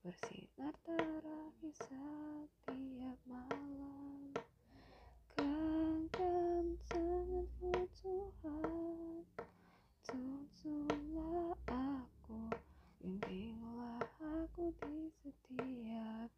bersinar terangi setiap malam. Genggamkan sangat Tuhan tuntunlah aku bimbinglah aku di setiap